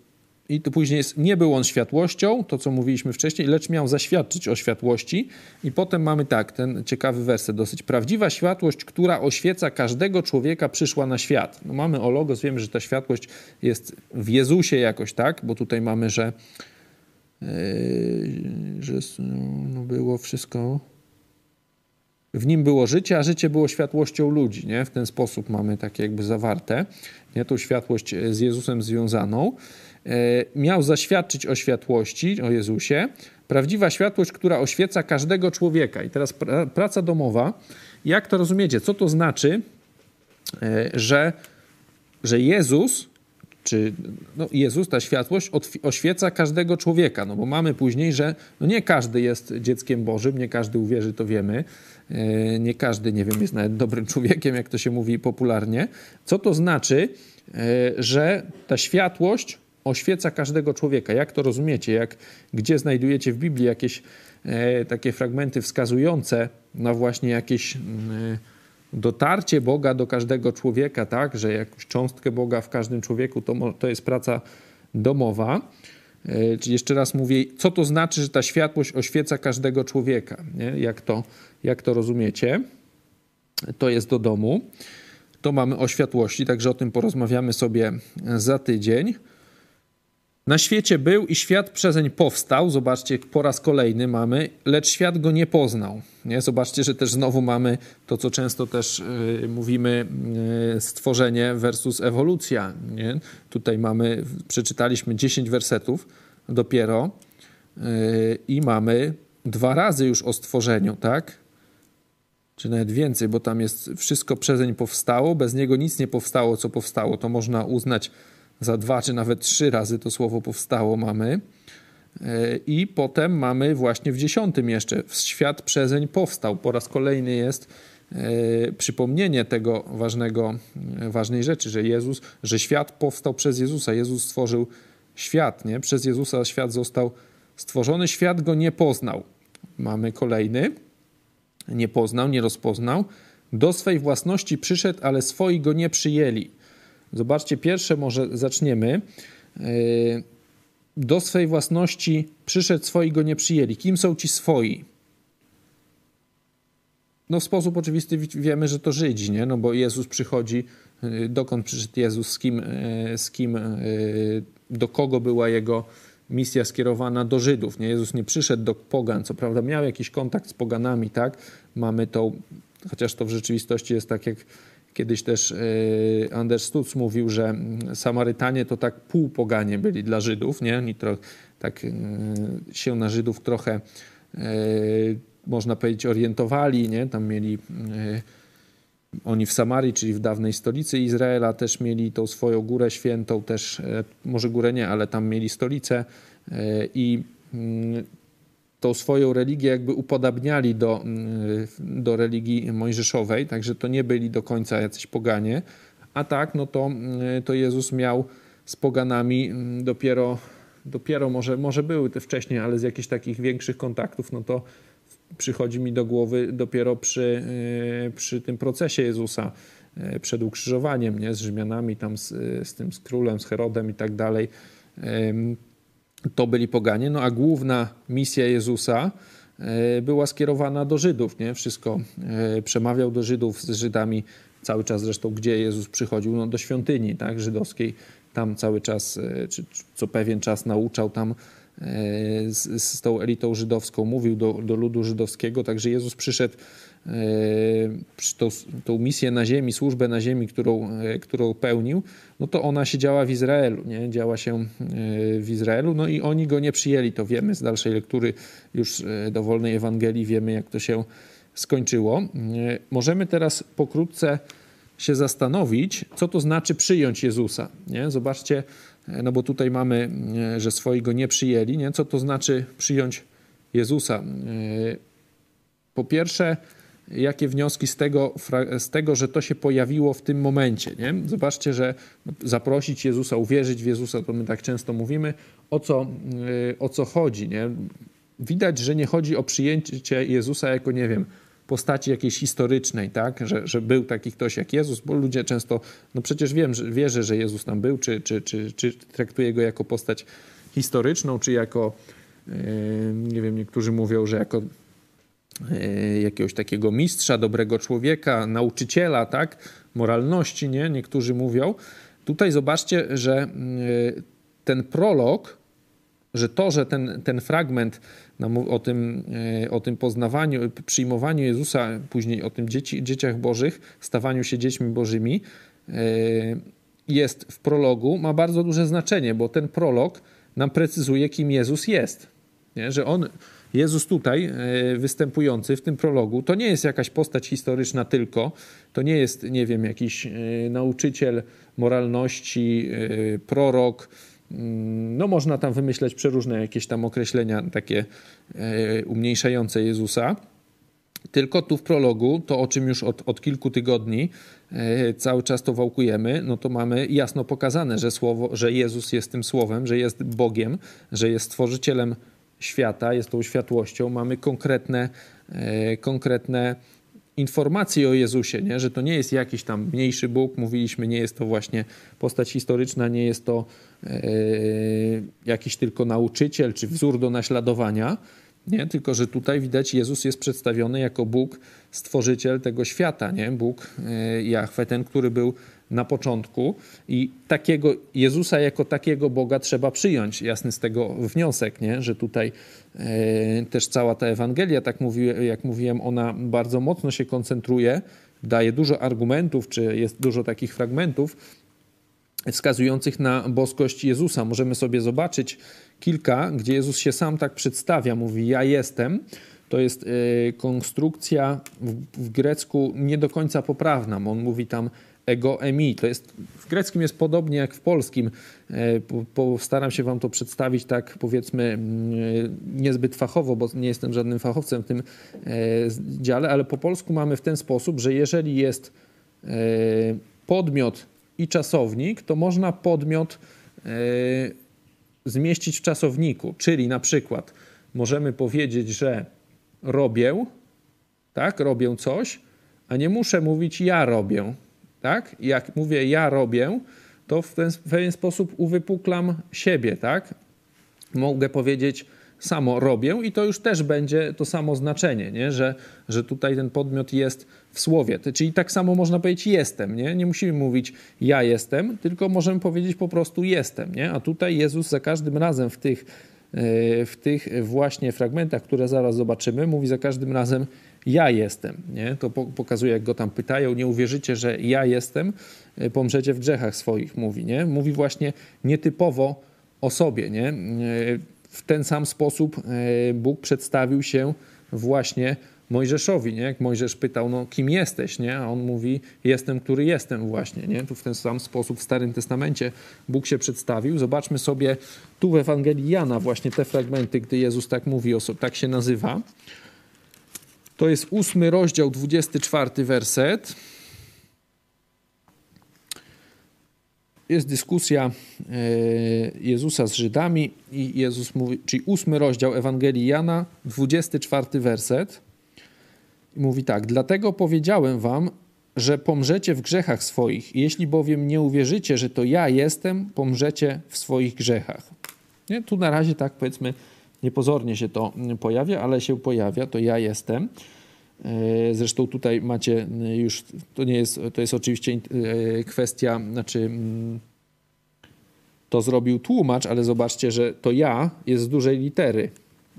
i to później jest, nie był on światłością, to co mówiliśmy wcześniej, lecz miał zaświadczyć o światłości. I potem mamy tak, ten ciekawy werset dosyć. Prawdziwa światłość, która oświeca każdego człowieka, przyszła na świat. No mamy o Logos, wiemy, że ta światłość jest w Jezusie jakoś, tak? Bo tutaj mamy, że że no, było wszystko. W nim było życie, a życie było światłością ludzi. Nie? W ten sposób mamy takie jakby zawarte, nie? tą światłość z Jezusem związaną. Miał zaświadczyć o światłości, o Jezusie. Prawdziwa światłość, która oświeca każdego człowieka. I teraz praca domowa. Jak to rozumiecie? Co to znaczy, że, że Jezus czy no Jezus, ta światłość oświeca każdego człowieka, no bo mamy później, że no nie każdy jest dzieckiem Bożym, nie każdy uwierzy, to wiemy, e, nie każdy, nie wiem, jest nawet dobrym człowiekiem, jak to się mówi popularnie. Co to znaczy, e, że ta światłość oświeca każdego człowieka? Jak to rozumiecie? Jak, gdzie znajdujecie w Biblii jakieś e, takie fragmenty wskazujące na właśnie jakieś mm, dotarcie Boga do każdego człowieka, tak, że jakąś cząstkę Boga w każdym człowieku to, to jest praca domowa. E, czyli jeszcze raz mówię, co to znaczy, że ta światłość oświeca każdego człowieka? Nie? Jak, to, jak to rozumiecie? To jest do domu. To mamy o światłości, także o tym porozmawiamy sobie za tydzień. Na świecie był i świat przezeń powstał. Zobaczcie, po raz kolejny mamy, lecz świat go nie poznał. Nie? Zobaczcie, że też znowu mamy to, co często też y, mówimy, y, stworzenie versus ewolucja. Nie? Tutaj mamy, przeczytaliśmy 10 wersetów dopiero y, i mamy dwa razy już o stworzeniu, tak? Czy nawet więcej, bo tam jest wszystko przezeń powstało, bez niego nic nie powstało, co powstało. To można uznać za dwa czy nawet trzy razy to słowo powstało mamy. E, I potem mamy właśnie w dziesiątym jeszcze świat przezeń powstał. Po raz kolejny jest e, przypomnienie tego ważnego, e, ważnej rzeczy, że Jezus, że świat powstał przez Jezusa. Jezus stworzył świat, nie? Przez Jezusa świat został stworzony, świat go nie poznał. Mamy kolejny. Nie poznał, nie rozpoznał. Do swej własności przyszedł, ale swoi go nie przyjęli. Zobaczcie, pierwsze może zaczniemy. E, do swej własności przyszedł, swoi go nie przyjęli. Kim są ci swoi? No w sposób oczywisty wiemy, że to Żydzi, nie? No bo Jezus przychodzi, e, dokąd przyszedł Jezus, z kim, e, z kim do kogo była jego misja skierowana do Żydów. Nie? Jezus nie przyszedł do pogan, co prawda miał jakiś kontakt z poganami, tak? Mamy to, chociaż to w rzeczywistości jest tak, jak Kiedyś też e, Anders Stutz mówił, że Samarytanie to tak półpoganie byli dla Żydów, nie? Oni tro, tak e, się na Żydów trochę, e, można powiedzieć, orientowali, nie? Tam mieli oni w Samarii, czyli w dawnej stolicy Izraela, też mieli tą swoją górę świętą, też może górę nie, ale tam mieli stolicę i mm, tą swoją religię jakby upodabniali do, mm, do religii mojżeszowej, także to nie byli do końca jacyś poganie, a tak, no to, mm, to Jezus miał z poganami mm, dopiero, dopiero może, może były te wcześniej, ale z jakichś takich większych kontaktów, no to przychodzi mi do głowy dopiero przy, y, przy tym procesie Jezusa y, przed ukrzyżowaniem, nie? z Rzymianami, tam z, z tym, z królem, z Herodem i tak dalej to byli poganie, no a główna misja Jezusa e, była skierowana do Żydów, nie? Wszystko e, przemawiał do Żydów z Żydami. Cały czas zresztą, gdzie Jezus przychodził, no do świątyni, tak, żydowskiej, tam cały czas, e, czy co pewien czas nauczał tam z, z tą elitą żydowską, mówił do, do ludu żydowskiego, także Jezus przyszedł tą, tą misję na ziemi, służbę na ziemi, którą, e, którą pełnił, no to ona się działa w Izraelu, nie? działa się e, w Izraelu, no i oni go nie przyjęli, to wiemy z dalszej lektury już dowolnej Ewangelii, wiemy jak to się skończyło. Możemy teraz pokrótce się zastanowić, co to znaczy przyjąć Jezusa. Nie? Zobaczcie, no bo tutaj mamy, że swojego nie przyjęli, nie? co to znaczy przyjąć Jezusa. Po pierwsze, jakie wnioski z tego, z tego, że to się pojawiło w tym momencie. Nie? Zobaczcie, że zaprosić Jezusa, uwierzyć w Jezusa, to my tak często mówimy, o co, y, o co chodzi. Nie? Widać, że nie chodzi o przyjęcie Jezusa jako, nie wiem, postaci jakiejś historycznej, tak? że, że był taki ktoś jak Jezus, bo ludzie często, no przecież wiem, że wierzę, że Jezus tam był, czy, czy, czy, czy traktuje go jako postać historyczną, czy jako, yy, nie wiem, niektórzy mówią, że jako jakiegoś takiego mistrza, dobrego człowieka, nauczyciela, tak? Moralności, nie? Niektórzy mówią. Tutaj zobaczcie, że e, ten prolog że to, że ten, ten fragment o tym, e, o tym poznawaniu, przyjmowaniu Jezusa, później o tym dzieci, dzieciach bożych, stawaniu się dziećmi bożymi, e, jest w prologu, ma bardzo duże znaczenie, bo ten prolog nam precyzuje, kim Jezus jest. Nie? Że on, Jezus tutaj e, występujący w tym prologu, to nie jest jakaś postać historyczna tylko, to nie jest, nie wiem, jakiś nauczyciel moralności, prorok, Mm, no można tam wymyśleć przeróżne jakieś tam określenia takie e, umniejszające Jezusa. Tylko tu w prologu, to o czym już od, od kilku tygodni e, cały czas to wałkujemy, no to mamy jasno pokazane, że, słowo, że Jezus jest tym Słowem, że jest Bogiem, że jest Stworzycielem świata, jest tą światłością. Mamy konkretne, e, konkretne informacji o Jezusie, nie? że to nie jest jakiś tam mniejszy Bóg, mówiliśmy, nie jest to właśnie postać historyczna, nie jest to e, jakiś tylko nauczyciel czy wzór do naśladowania, nie? tylko że tutaj widać Jezus jest przedstawiony jako Bóg, stworzyciel tego świata, nie? Bóg e, Jahwe, ten, który był na początku i takiego Jezusa jako takiego Boga trzeba przyjąć. Jasny z tego wniosek, nie? że tutaj e, też cała ta Ewangelia, tak mówi, jak mówiłem, ona bardzo mocno się koncentruje, daje dużo argumentów, czy jest dużo takich fragmentów wskazujących na boskość Jezusa. Możemy sobie zobaczyć kilka, gdzie Jezus się sam tak przedstawia, mówi ja jestem. To jest e, konstrukcja w, w grecku nie do końca poprawna. On mówi tam ego emi. To jest, w greckim jest podobnie jak w polskim. E, postaram się wam to przedstawić tak powiedzmy mm, e, niezbyt fachowo, bo nie jestem żadnym fachowcem w tym e, dziale, ale po polsku mamy w ten sposób, że jeżeli jest podmiot i czasownik, to można podmiot zmieścić w czasowniku, czyli na przykład możemy powiedzieć, że robię, tak, robię coś, a nie muszę mówić ja robię, tak? Jak mówię ja robię, to w, ten, w pewien sposób uwypuklam siebie, tak? Mogę powiedzieć samo robię i to już też będzie to samo znaczenie, nie? Że, że tutaj ten podmiot jest w słowie. Czyli tak samo można powiedzieć jestem, nie? Nie musimy mówić ja jestem, tylko możemy powiedzieć po prostu jestem, nie? A tutaj Jezus za każdym razem w tych, e, w tych właśnie fragmentach, które zaraz zobaczymy, mówi za każdym razem ja jestem. Nie? To pokazuje, jak go tam pytają, nie uwierzycie, że ja jestem, e, pomrzecie w grzechach swoich, mówi. Nie? Mówi właśnie nietypowo o sobie. Nie? E, w ten sam sposób e, Bóg przedstawił się właśnie Mojżeszowi, nie? Jak Mojżesz pytał, no kim jesteś, nie? A on mówi, jestem, który jestem właśnie, nie? Tu w ten sam sposób w Starym Testamencie Bóg się przedstawił. Zobaczmy sobie tu w Ewangelii Jana właśnie te fragmenty, gdy Jezus tak mówi, tak się nazywa. To jest ósmy rozdział, 24 werset. Jest dyskusja e, Jezusa z Żydami i Jezus mówi, czyli ósmy rozdział Ewangelii Jana, 24 werset. Mówi tak: Dlatego powiedziałem wam, że pomrzecie w grzechach swoich. Jeśli bowiem nie uwierzycie, że to ja jestem, pomrzecie w swoich grzechach. Nie? Tu na razie tak powiedzmy niepozornie się to pojawia, ale się pojawia, to ja jestem. E, zresztą tutaj macie już, to nie jest, to jest oczywiście e, kwestia, znaczy mm, to zrobił tłumacz, ale zobaczcie, że to ja jest z dużej litery.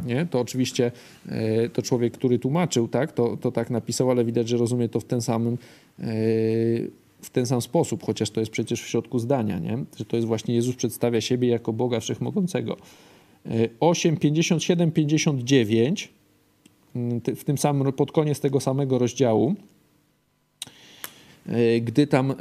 Nie? To oczywiście e, to człowiek, który tłumaczył, tak? To, to tak napisał, ale widać, że rozumie to w ten samym w ten sam sposób, chociaż to jest przecież w środku zdania, nie? że to jest właśnie Jezus przedstawia siebie jako Boga Wszechmogącego. 8, 57, 59 w tym samym, pod koniec tego samego rozdziału, e, gdy tam e,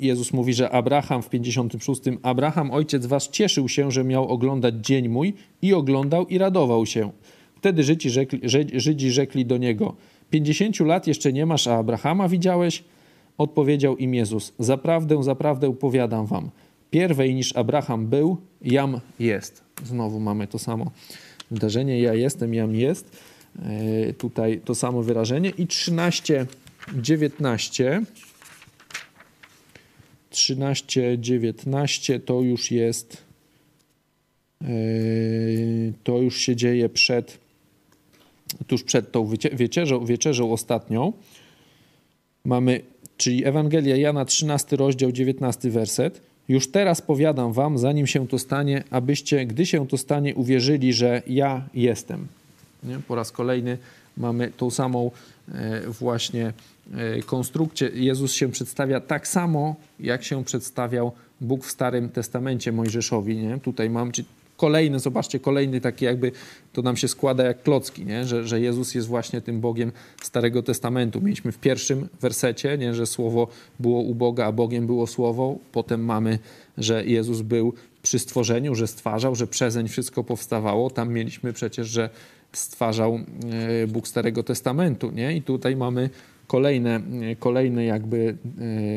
Jezus mówi, że Abraham w 56, Abraham, ojciec was, cieszył się, że miał oglądać dzień mój i oglądał i radował się. Wtedy Żydzi rzekli, Żydzi rzekli do niego, 50 lat jeszcze nie masz, a Abrahama widziałeś? Odpowiedział im Jezus, zaprawdę, zaprawdę powiadam wam, pierwej niż Abraham był, jam jest. Znowu mamy to samo wydarzenie ja jestem, jam jest. E, tutaj to samo wyrażenie. I 13, 19. 13, 19 to już jest e, to już się dzieje przed tuż przed tą wieczerzą, wieczerzą ostatnią. Mamy, czyli Ewangelia Jana 13 rozdział 19 werset. Już teraz powiadam wam, zanim się to stanie, abyście, gdy się to stanie, uwierzyli, że ja jestem. Nie? Po raz kolejny mamy tą samą e, właśnie e, konstrukcję. Jezus się przedstawia tak samo, jak się przedstawiał Bóg w Starym Testamencie Mojżeszowi. Nie? Tutaj mam, kolejny, zobaczcie, kolejny taki jakby, to nam się składa jak klocki, nie? Że, że Jezus jest właśnie tym Bogiem Starego Testamentu. Mieliśmy w pierwszym wersecie, nie? że słowo było u Boga, a Bogiem było słowo. Potem mamy, że Jezus był przy stworzeniu, że stwarzał, że przezeń wszystko powstawało. Tam mieliśmy przecież, że stwarzał e, Bóg Starego Testamentu, nie? I tutaj mamy kolejne, kolejne jakby,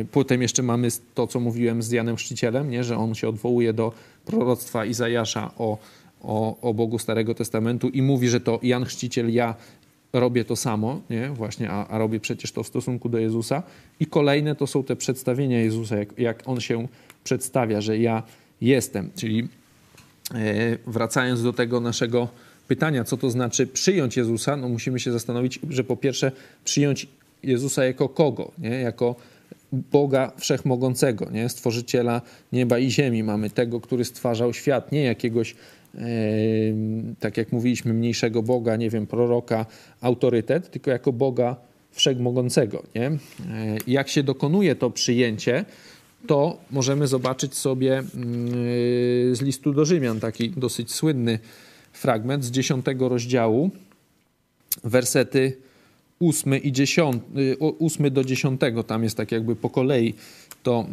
e, potem jeszcze mamy to, co mówiłem z Janem Chrzcicielem, nie? że on się odwołuje do proroctwa Izajasza o, o, o Bogu Starego Testamentu i mówi, że to Jan Chrzciciel, ja robię to samo, nie? Właśnie, a, a robię przecież to w stosunku do Jezusa. I kolejne to są te przedstawienia Jezusa, jak, jak on się przedstawia, że ja jestem. Czyli e, wracając do tego naszego pytania, co to znaczy przyjąć Jezusa, no musimy się zastanowić, że po pierwsze przyjąć Jezusa jako kogo? Nie? Jako Boga Wszechmogącego, nie? stworzyciela nieba i ziemi. Mamy tego, który stwarzał świat, nie jakiegoś, e, tak jak mówiliśmy, mniejszego Boga, nie wiem, proroka, autorytet, tylko jako Boga Wszechmogącego. Nie? E, jak się dokonuje to przyjęcie, to możemy zobaczyć sobie mm, z listu do Rzymian, taki dosyć słynny fragment z dziesiątego rozdziału, wersety 8 i 10, 8 y, do 10, tam jest tak jakby po kolei to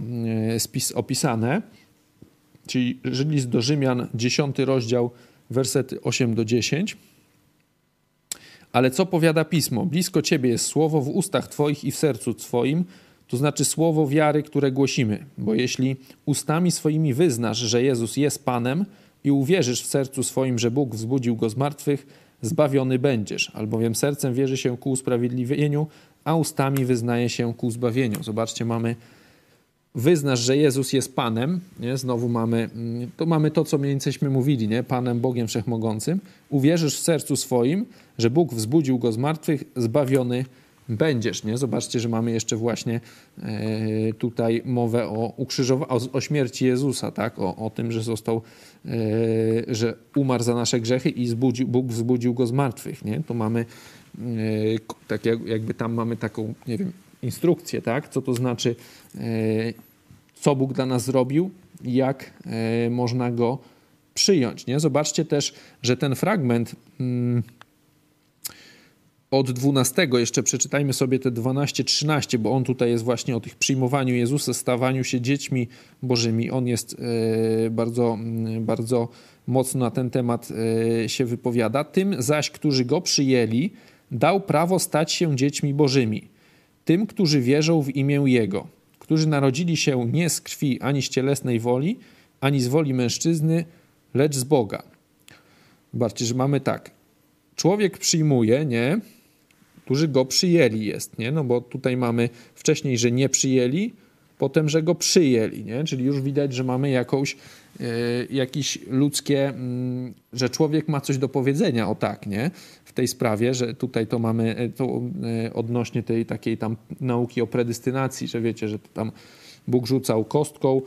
y, spis opisane, czyli list do Rzymian, 10 rozdział, wersety 8 do 10. Ale co powiada Pismo? Blisko Ciebie jest słowo w ustach Twoich i w sercu Twoim, to znaczy słowo wiary, które głosimy. Bo jeśli ustami swoimi wyznasz, że Jezus jest Panem i uwierzysz w sercu swoim, że Bóg wzbudził Go z martwych, zbawiony będziesz, albowiem sercem wierzy się ku usprawiedliwieniu, a ustami wyznaje się ku zbawieniu. Zobaczcie, mamy wyznasz, że Jezus jest Panem, nie? znowu mamy to, mamy to, co mniej więceyśmy mówili, nie? Panem, Bogiem Wszechmogącym. Uwierzysz w sercu swoim, że Bóg wzbudził Go z martwych, zbawiony będziesz. Nie? Zobaczcie, że mamy jeszcze właśnie e, tutaj mowę o, ukrzyżowa- o, o śmierci Jezusa, tak? O, o tym, że został, że umarł za nasze grzechy i zbudził, Bóg wzbudził go z martwych. Nie? To mamy e, tak jakby tam mamy taką, nie wiem, instrukcję, tak? Co to znaczy, co Bóg dla nas zrobił, jak można go przyjąć. Nie? Zobaczcie też, że ten fragment. Mm, od 12 jeszcze przeczytajmy sobie te 12-13, bo on tutaj jest właśnie o tych przyjmowaniu Jezusa, stawaniu się dziećmi bożymi. On jest e, bardzo, mm, bardzo mocno na ten temat e, się wypowiada. Tym zaś, którzy go przyjęli, dał prawo stać się dziećmi bożymi. Tym, którzy wierzą w imię Jego, którzy narodzili się nie z krwi ani z cielesnej woli, ani z woli mężczyzny, lecz z Boga. Zobaczcie, że mamy tak. Człowiek przyjmuje, nie? Którzy go przyjęli jest, nie? No bo tutaj mamy wcześniej, że nie przyjęli, potem, że go przyjęli, nie? Czyli już widać, że mamy jakąś, e, jakieś ludzkie, mm, że człowiek ma coś do powiedzenia, o tak, nie? W tej sprawie, że tutaj to mamy e, to e, odnośnie tej takiej tam nauki o predystynacji, że wiecie, że tam Bóg rzucał kostką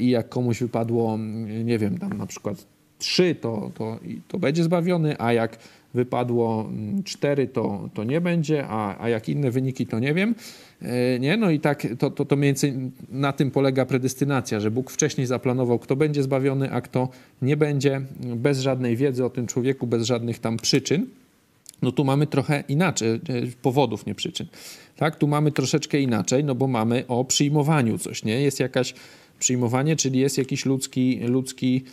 i jak komuś wypadło, mm, nie wiem, tam na przykład trzy, to, to, to będzie zbawiony, a jak wypadło 4, mm, to, to nie będzie, a, a jak inne wyniki, to nie wiem. E, nie? No i tak to, to, to mniej więcej na tym polega predystynacja, że Bóg wcześniej zaplanował, kto będzie zbawiony, a kto nie będzie, bez żadnej wiedzy o tym człowieku, bez żadnych tam przyczyn. No tu mamy trochę inaczej, e, powodów, nie przyczyn. Tak, tu mamy troszeczkę inaczej, no bo mamy o przyjmowaniu coś, nie? Jest jakaś przyjmowanie, czyli jest jakiś ludzki, ludzki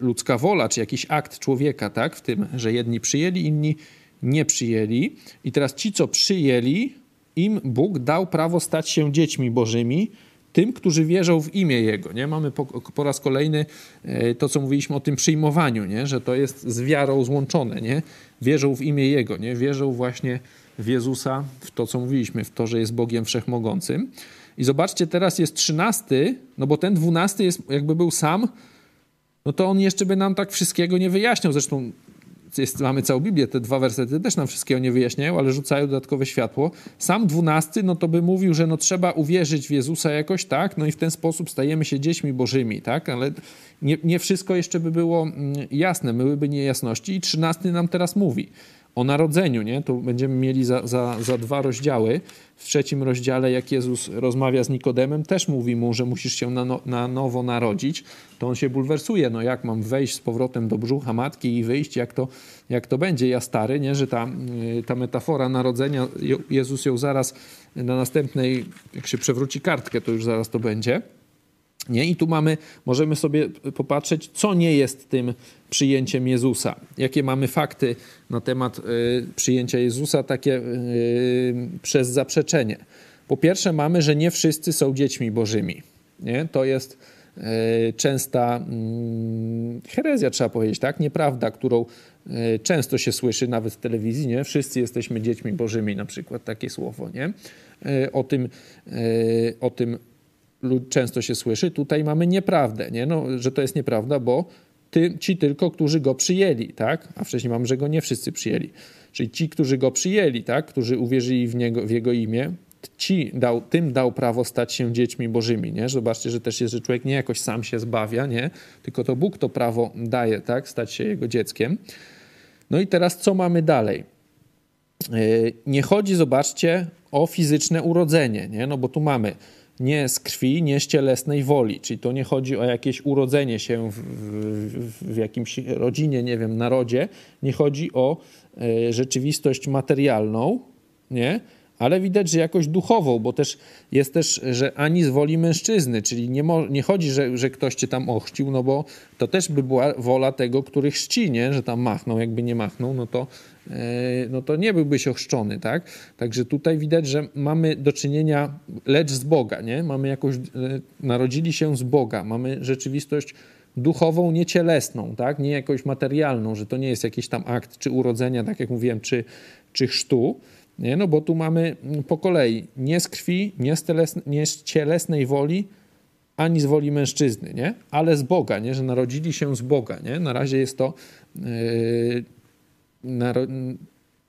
ludzka wola, czy jakiś akt człowieka, tak? W tym, że jedni przyjęli, inni nie przyjęli. I teraz ci, co przyjęli, im Bóg dał prawo stać się dziećmi bożymi, tym, którzy wierzą w imię Jego. Nie? Mamy po, po, raz kolejny yy, to, co mówiliśmy o tym przyjmowaniu, nie? że to jest z wiarą złączone. Nie? Wierzą w imię Jego, nie? wierzą właśnie w Jezusa, w to, co mówiliśmy, w to, że jest Bogiem Wszechmogącym. I zobaczcie, teraz jest trzynasty, no bo ten dwunasty jest, jakby był sam, no to on jeszcze by nam tak wszystkiego nie wyjaśniał. Zresztą jest, mamy całą Biblię, te dwa wersety też nam wszystkiego nie wyjaśniają, ale rzucają dodatkowe światło. Sam dwunasty, no to by mówił, że no trzeba uwierzyć w Jezusa jakoś, tak? No i w ten sposób stajemy się dziećmi bożymi, tak? Ale nie, nie wszystko jeszcze by było mm, jasne, byłyby niejasności i trzynasty nam teraz mówi o narodzeniu, nie? To będziemy mieli za, za, za dwa rozdziały. W trzecim rozdziale, jak Jezus rozmawia z Nikodemem, też mówi mu, że musisz się na, no, na nowo narodzić. To on się bulwersuje, no jak mam wejść z powrotem do brzucha matki i wyjść, jak to, jak to będzie, ja stary, nie? Że ta, y, ta metafora narodzenia, Jezus ją zaraz na następnej, jak się przewróci kartkę, to już zaraz to będzie. Nie? I tu mamy, możemy sobie popatrzeć, co nie jest tym przyjęciem Jezusa. Jakie mamy fakty na temat y, przyjęcia Jezusa, takie y, przez zaprzeczenie. Po pierwsze, mamy, że nie wszyscy są dziećmi bożymi. Nie? To jest y, częsta mm, herezja, trzeba powiedzieć, tak? Nieprawda, którą y, często się słyszy nawet w telewizji, nie? Wszyscy jesteśmy dziećmi bożymi, na przykład takie słowo, nie? Y, o tym, y, o tym często się słyszy, tutaj mamy nieprawdę, nie? No, że to jest nieprawda, bo ty, ci tylko, którzy go przyjęli, tak? A wcześniej mamy, że go nie wszyscy przyjęli. Czyli ci, którzy go przyjęli, tak? Którzy uwierzyli w, niego, w jego imię, ci dał, tym dał prawo stać się dziećmi bożymi, nie? Zobaczcie, że też jest, że człowiek nie jakoś sam się zbawia, nie? Tylko to Bóg to prawo daje, tak? Stać się jego dzieckiem. No i teraz co mamy dalej? E, nie chodzi, zobaczcie, o fizyczne urodzenie, nie? No bo tu mamy nie z krwi, nie z cielesnej woli. Czyli to nie chodzi o jakieś urodzenie się w, w, w jakimś rodzinie, nie wiem, narodzie. Nie chodzi o e, rzeczywistość materialną, nie? Ale widać, że jakoś duchową, bo też jest też, że ani z woli mężczyzny, czyli nie, mo, nie chodzi, że, że ktoś cię tam ochrzcił, no bo to też by była wola tego, który chrzci, nie? że tam machnął, jakby nie machnął, no to, e, no to nie byłbyś ochrzczony, tak? Także tutaj widać, że mamy do czynienia, lecz z Boga, nie? Mamy jakoś, e, narodzili się z Boga, mamy rzeczywistość duchową, niecielesną, tak? Nie jakąś materialną, że to nie jest jakiś tam akt czy urodzenia, tak jak mówiłem, czy, czy chrztu, nie? No bo tu mamy po kolei nie z krwi, nie z, telesne, nie z cielesnej woli, ani z woli mężczyzny, nie? ale z Boga, nie? że narodzili się z Boga. Nie? Na razie jest to, yy, naro,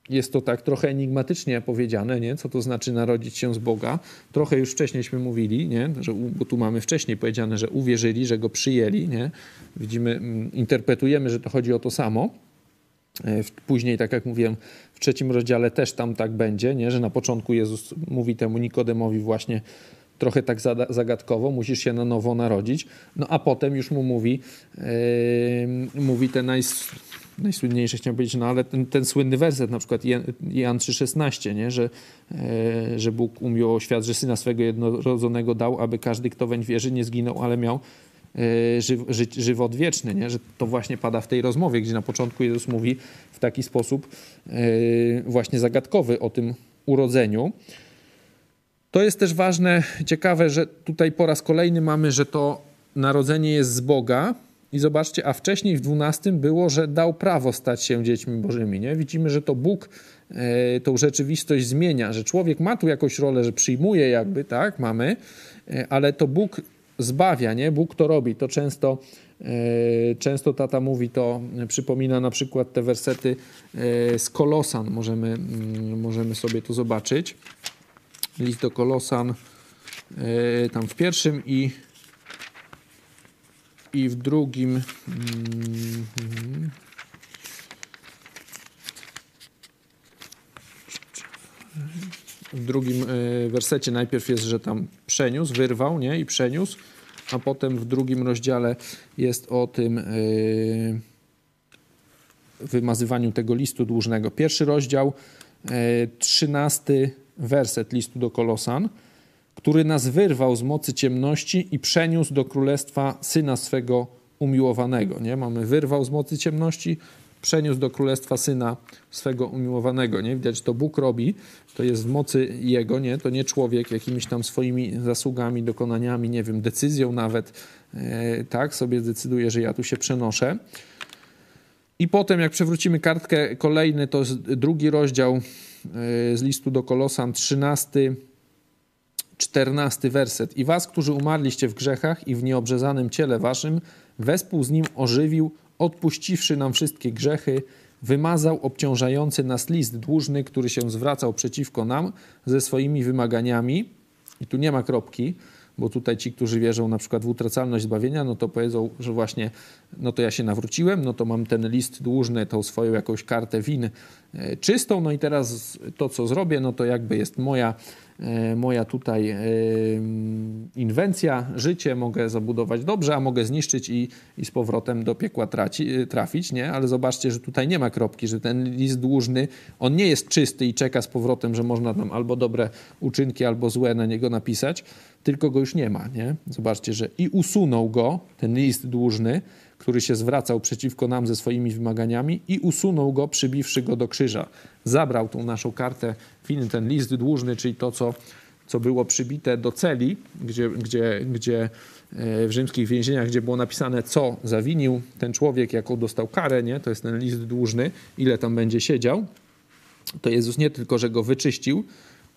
jest to tak trochę enigmatycznie powiedziane, nie? co to znaczy narodzić się z Boga. Trochę już wcześniejśmy mówili, nie? Że, bo tu mamy wcześniej powiedziane, że uwierzyli, że go przyjęli. Nie? Widzimy, mm, interpretujemy, że to chodzi o to samo. E, później, tak jak mówiłem, w trzecim rozdziale też tam tak będzie, nie? że na początku Jezus mówi temu Nikodemowi właśnie trochę tak zagadkowo, musisz się na nowo narodzić, no a potem już mu mówi, yy, mówi te naj, najsłynniejsze, chciałem powiedzieć, no ale ten, ten słynny werset, na przykład Jan, Jan 3,16, nie? Że, yy, że Bóg umiłował świat, że Syna swego jednorodzonego dał, aby każdy, kto weń wierzy, nie zginął, ale miał ży, ży, żywot wieczny, nie? że to właśnie pada w tej rozmowie, gdzie na początku Jezus mówi w taki sposób e, właśnie zagadkowy o tym urodzeniu. To jest też ważne, ciekawe, że tutaj po raz kolejny mamy, że to narodzenie jest z Boga. I zobaczcie, a wcześniej w 12 było, że dał prawo stać się dziećmi Bożymi. Nie? Widzimy, że to Bóg e, tą rzeczywistość zmienia, że człowiek ma tu jakąś rolę, że przyjmuje jakby, tak, mamy, ale to Bóg zbawia, nie? Bóg to robi. To często, e, często tata mówi, to przypomina na przykład te wersety e, z Kolosan. Możemy, mm, możemy sobie to zobaczyć. List do Kolosan e, tam w pierwszym i, i w drugim. W drugim e, wersecie najpierw jest, że tam przeniósł, wyrwał nie? i przeniósł, a potem w drugim rozdziale jest o tym e, wymazywaniu tego listu dłużnego. Pierwszy rozdział, e, trzynasty werset listu do Kolosan, który nas wyrwał z mocy ciemności i przeniósł do królestwa Syna swego umiłowanego. Nie? Mamy wyrwał z mocy ciemności, przeniósł do królestwa syna swego umiłowanego. Nie? Widać, to Bóg robi, to jest w mocy Jego, nie? to nie człowiek jakimiś tam swoimi zasługami, dokonaniami, nie wiem, decyzją nawet, e, tak, sobie decyduje, że ja tu się przenoszę. I potem, jak przewrócimy kartkę kolejny, to jest drugi rozdział e, z listu do Kolosan, 13, 14 werset. I was, którzy umarliście w grzechach i w nieobrzezanym ciele waszym, wespół z nim ożywił, odpuściwszy nam wszystkie grzechy wymazał obciążający nas list dłużny, który się zwracał przeciwko nam ze swoimi wymaganiami. I tu nie ma kropki, bo tutaj ci, którzy wierzą na przykład w utracalność zbawienia, no to powiedzą, że właśnie, no to ja się nawróciłem, no to mam ten list dłużny, tą swoją jakąś kartę win czystą, no i teraz to, co zrobię, no to jakby jest moja E, moja tutaj e, inwencja, życie mogę zabudować dobrze, a mogę zniszczyć i, i z powrotem do piekła traci, e, trafić, nie? Ale zobaczcie, że tutaj nie ma kropki, że ten list dłużny, on nie jest czysty i czeka z powrotem, że można tam albo dobre uczynki, albo złe na niego napisać, tylko go już nie ma, nie? Zobaczcie, że i usunął go, ten list dłużny, który się zwracał przeciwko nam ze swoimi wymaganiami i usunął go, przybiwszy go do krzyża. Zabrał tą naszą kartę winy, ten list dłużny, czyli to, co, co było przybite do celi, gdzie, gdzie, gdzie e, w rzymskich więzieniach, gdzie było napisane, co zawinił ten człowiek, jaką dostał karę, nie? to jest ten list dłużny, ile tam będzie siedział, to Jezus nie tylko, że go wyczyścił,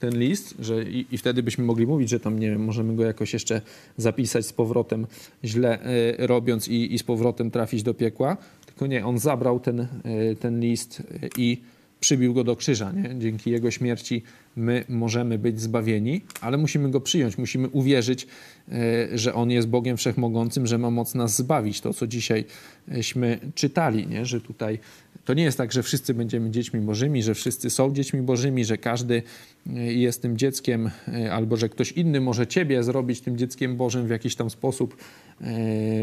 ten list, że i, i, wtedy byśmy mogli mówić, że tam, nie wiem, możemy go jakoś jeszcze zapisać z powrotem źle y, robiąc i, i, z powrotem trafić do piekła. Tylko nie, on zabrał ten, y, ten list i przybił go do krzyża. Nie? Dzięki jego śmierci my możemy być zbawieni, ale musimy go przyjąć, musimy uwierzyć, e, że on jest Bogiem Wszechmogącym, że ma moc nas zbawić. To, co dzisiejśmy czytali, nie? że tutaj to nie jest tak, że wszyscy będziemy dziećmi Bożymi, że wszyscy są dziećmi Bożymi, że każdy e, jest tym dzieckiem, e, albo że ktoś inny może ciebie zrobić tym dzieckiem Bożym w jakiś tam sposób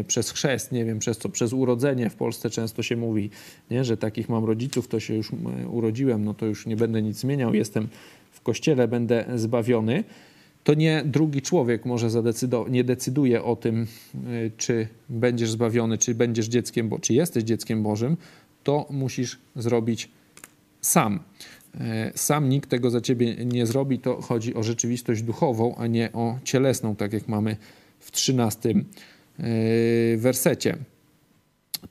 przez chrzest, nie wiem, przez co, przez urodzenie. W Polsce często się mówi, nie? że takich mam rodziców, to się już urodziłem, no to już nie będę nic zmieniał, jestem w kościele będę zbawiony, to nie drugi człowiek może zadecydować, nie decyduje o tym, y, czy będziesz zbawiony, czy będziesz dzieckiem, bo czy jesteś dzieckiem Bożym, to musisz zrobić sam. Y, sam nikt tego za ciebie nie zrobi, to chodzi o rzeczywistość duchową, a nie o cielesną, tak jak mamy w trzynastym y, wersecie.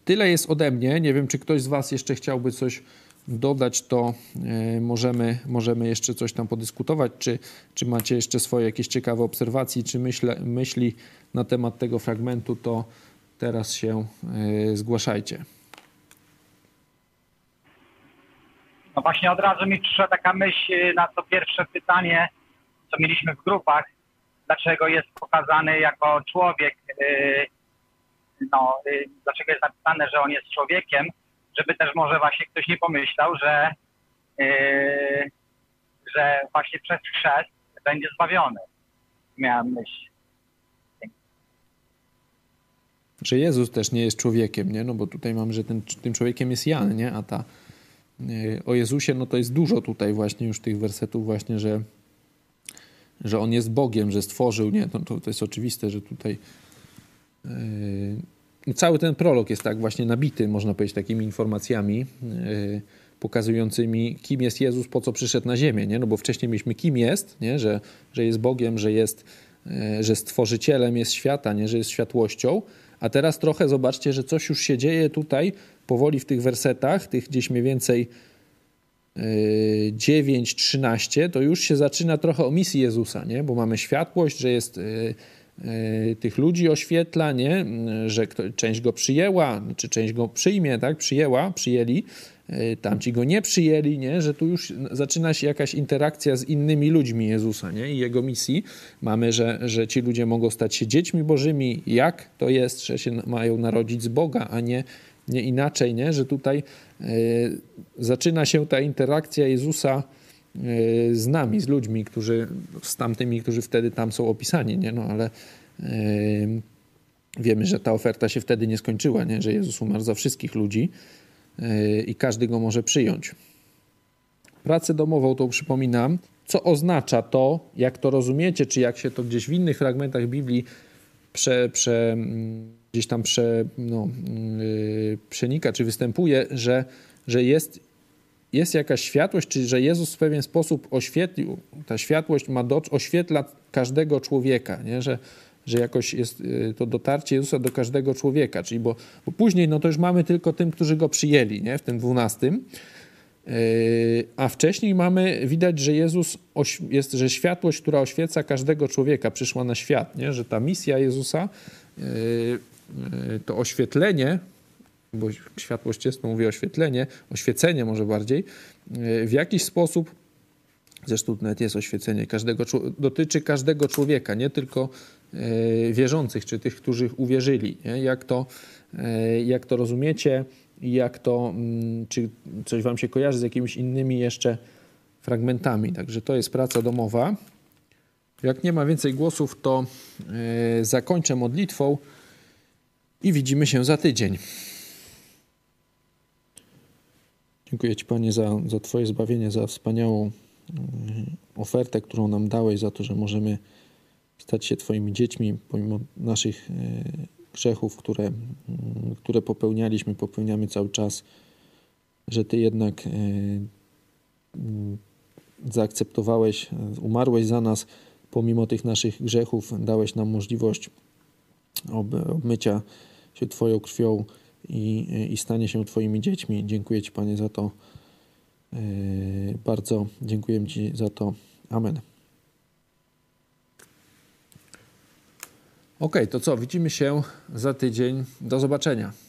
Tyle jest ode mnie. Nie wiem, czy ktoś z Was jeszcze chciałby coś dodać, to e, możemy, możemy jeszcze coś tam podyskutować, czy, czy macie jeszcze swoje jakieś ciekawe obserwacje, czy myśle, myśli na temat tego fragmentu, to teraz się e, zgłaszajcie. No właśnie od razu mi przyszła taka myśl na to pierwsze pytanie, co mieliśmy w grupach, dlaczego jest pokazany jako człowiek, e, no, dlaczego jest napisane, że on jest człowiekiem, żeby też może właśnie ktoś nie pomyślał, że, że właśnie przez chrzest będzie zbawiony. Miałem myśl. Że Jezus też nie jest człowiekiem, nie? No bo tutaj mam, że ten, tym człowiekiem jest Jan, nie? A ta o Jezusie, no to jest dużo tutaj właśnie już tych wersetów właśnie, że że On jest Bogiem, że stworzył, nie? To, to, to jest oczywiste, że tutaj yy, cały ten prolog jest tak właśnie nabity, można powiedzieć, takimi informacjami yy, pokazującymi, kim jest Jezus, po co przyszedł na ziemię, nie? No bo wcześniej mieliśmy, kim jest, nie? Że, że jest Bogiem, że jest, yy, że stworzycielem jest świata, nie? Że jest światłością, a teraz trochę zobaczcie, że coś już się dzieje tutaj powoli w tych wersetach, tych gdzieś mniej więcej 9, 13, to już się zaczyna trochę o misji Jezusa, nie? bo mamy światłość, że jest E, tych ludzi oświetla, nie? że część go przyjęła, czy część go przyjmie, tak? przyjęła, przyjęli, e, tamci go nie przyjęli, nie? że tu już zaczyna się jakaś interakcja z innymi ludźmi Jezusa nie? i Jego misji. Mamy, że, że ci ludzie mogą stać się dziećmi bożymi. Jak to jest, że się mają narodzić z Boga, a nie, nie inaczej, nie? że tutaj y, zaczyna się ta interakcja Jezusa z nami, z ludźmi, którzy, z tamtymi, którzy wtedy tam są opisani, nie? No ale wiemy, że ta oferta się wtedy nie skończyła, nie? że Jezus umarł za wszystkich ludzi e, i każdy go może przyjąć. Pracę domową to przypominam, co oznacza to, jak to rozumiecie, czy jak się to gdzieś w innych fragmentach Biblii prze, prze, gdzieś tam prze, no, yy, przenika, czy występuje, że, że jest jest jakaś światłość, czy że Jezus w pewien sposób oświetlił, ta światłość ma do, oświetla każdego człowieka, nie? Że, że jakoś jest y, to dotarcie Jezusa do każdego człowieka, czyli bo, bo później no to już mamy tylko tym, którzy go przyjęli, nie? w tym dwunastym, yy, a wcześniej mamy, widać, że Jezus jest, że światłość, która oświeca każdego człowieka, przyszła na świat, nie? że ta misja Jezusa, yy, to oświetlenie bo światłość jest, to mówię oświetlenie, oświecenie może bardziej, w jakiś sposób, zresztą nawet jest oświecenie, każdego, dotyczy każdego człowieka, nie tylko wierzących, czy tych, którzy uwierzyli. Nie? Jak, to, jak to rozumiecie, jak to, mm, czy coś wam się kojarzy z jakimiś innymi jeszcze fragmentami. Także to jest praca domowa. Jak nie ma więcej głosów, to zakończę modlitwą i widzimy się za tydzień. Dziękuję Ci, Panie, za, za Twoje zbawienie, za wspaniałą yy, ofertę, którą nam dałeś, za to, że możemy stać się Twoimi dziećmi, pomimo naszych yy, grzechów, które, mm, które popełnialiśmy, popełniamy cały czas, że Ty jednak zaakceptowałeś, umarłeś za nas, pomimo tych naszych grzechów, dałeś nam możliwość obmycia się Twoją krwią i, i stanie się Twoimi dziećmi. Dziękuję Ci, Panie, za to. E, bardzo dziękuję Ci za to. Amen. Ok, to co? Widzimy się za tydzień. Do zobaczenia.